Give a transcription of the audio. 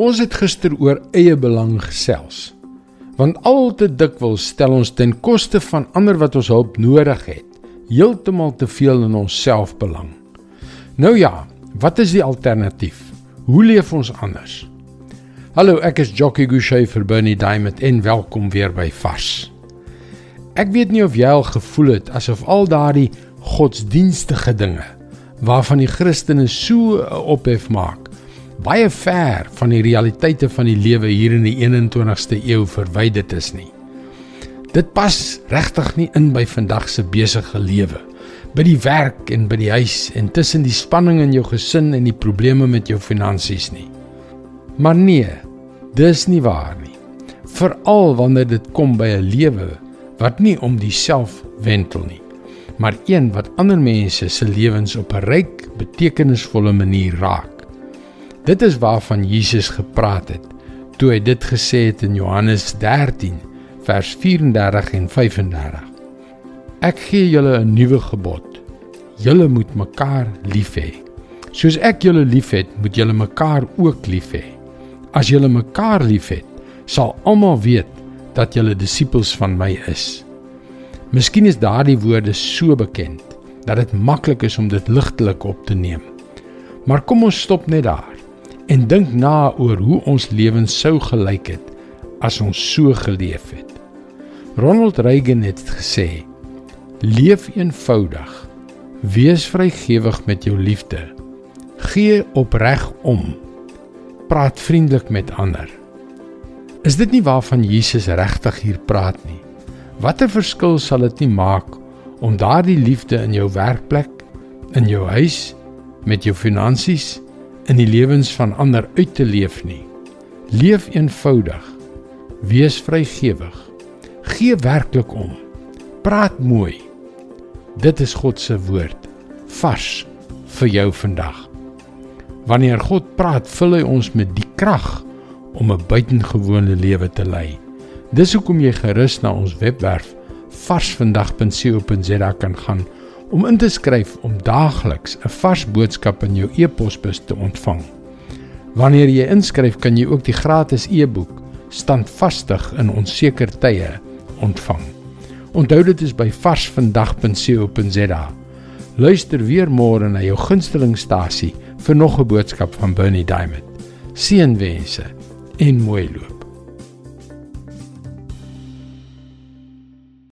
Ons het gister oor eie belang gesels. Want al te dikwels stel ons ten koste van ander wat ons hulp nodig het, heeltemal te veel in ons selfbelang. Nou ja, wat is die alternatief? Hoe leef ons anders? Hallo, ek is Jockey Gouchee vir Bernie Diamond en welkom weer by Vars. Ek weet nie of jy al gevoel het asof al daardie godsdienstige dinge waarvan die Christene so ophef maak baie ver van die realiteite van die lewe hier in die 21ste eeu verwyderd is nie. Dit pas regtig nie in by vandag se besige lewe. By die werk en by die huis en tussen die spanning in jou gesin en die probleme met jou finansies nie. Maar nee, dis nie waar nie. Veral wanneer dit kom by 'n lewe wat nie om diself wentel nie, maar een wat ander mense se lewens op 'n ryk, betekenisvolle manier raak. Dit is waarvan Jesus gepraat het toe hy dit gesê het in Johannes 13 vers 34 en 35. Ek gee julle 'n nuwe gebod. Julle moet mekaar lief hê. Soos ek julle liefhet, moet julle mekaar ook lief hê. As julle mekaar liefhet, sal almal weet dat julle disippels van my is. Miskien is daardie woorde so bekend dat dit maklik is om dit ligtelik op te neem. Maar kom ons stop net daar en dink na oor hoe ons lewens sou gelyk het as ons so geleef het. Ronald Reagan het gesê: Leef eenvoudig. Wees vrygewig met jou liefde. Gee opreg om. Praat vriendelik met ander. Is dit nie waarvan Jesus regtig hier praat nie? Watter verskil sal dit nie maak om daardie liefde in jou werkplek, in jou huis, met jou finansies in die lewens van ander uit te leef nie. Leef eenvoudig. Wees vrygewig. Gee werklik om. Praat mooi. Dit is God se woord vars vir jou vandag. Wanneer God praat, vul hy ons met die krag om 'n buitengewone lewe te lei. Dis hoekom jy gerus na ons webwerf varsvandag.co.za kan gaan om in te skryf om daagliks 'n vars boodskap in jou e-posbus te ontvang. Wanneer jy inskryf, kan jy ook die gratis e-boek Standvastig in onseker tye ontvang. Onthou dit is by varsvandag.co.za. Luister weer môre na jou gunstelingstasie vir nog 'n boodskap van Bernie Diamond. Seënwense en mooi loop.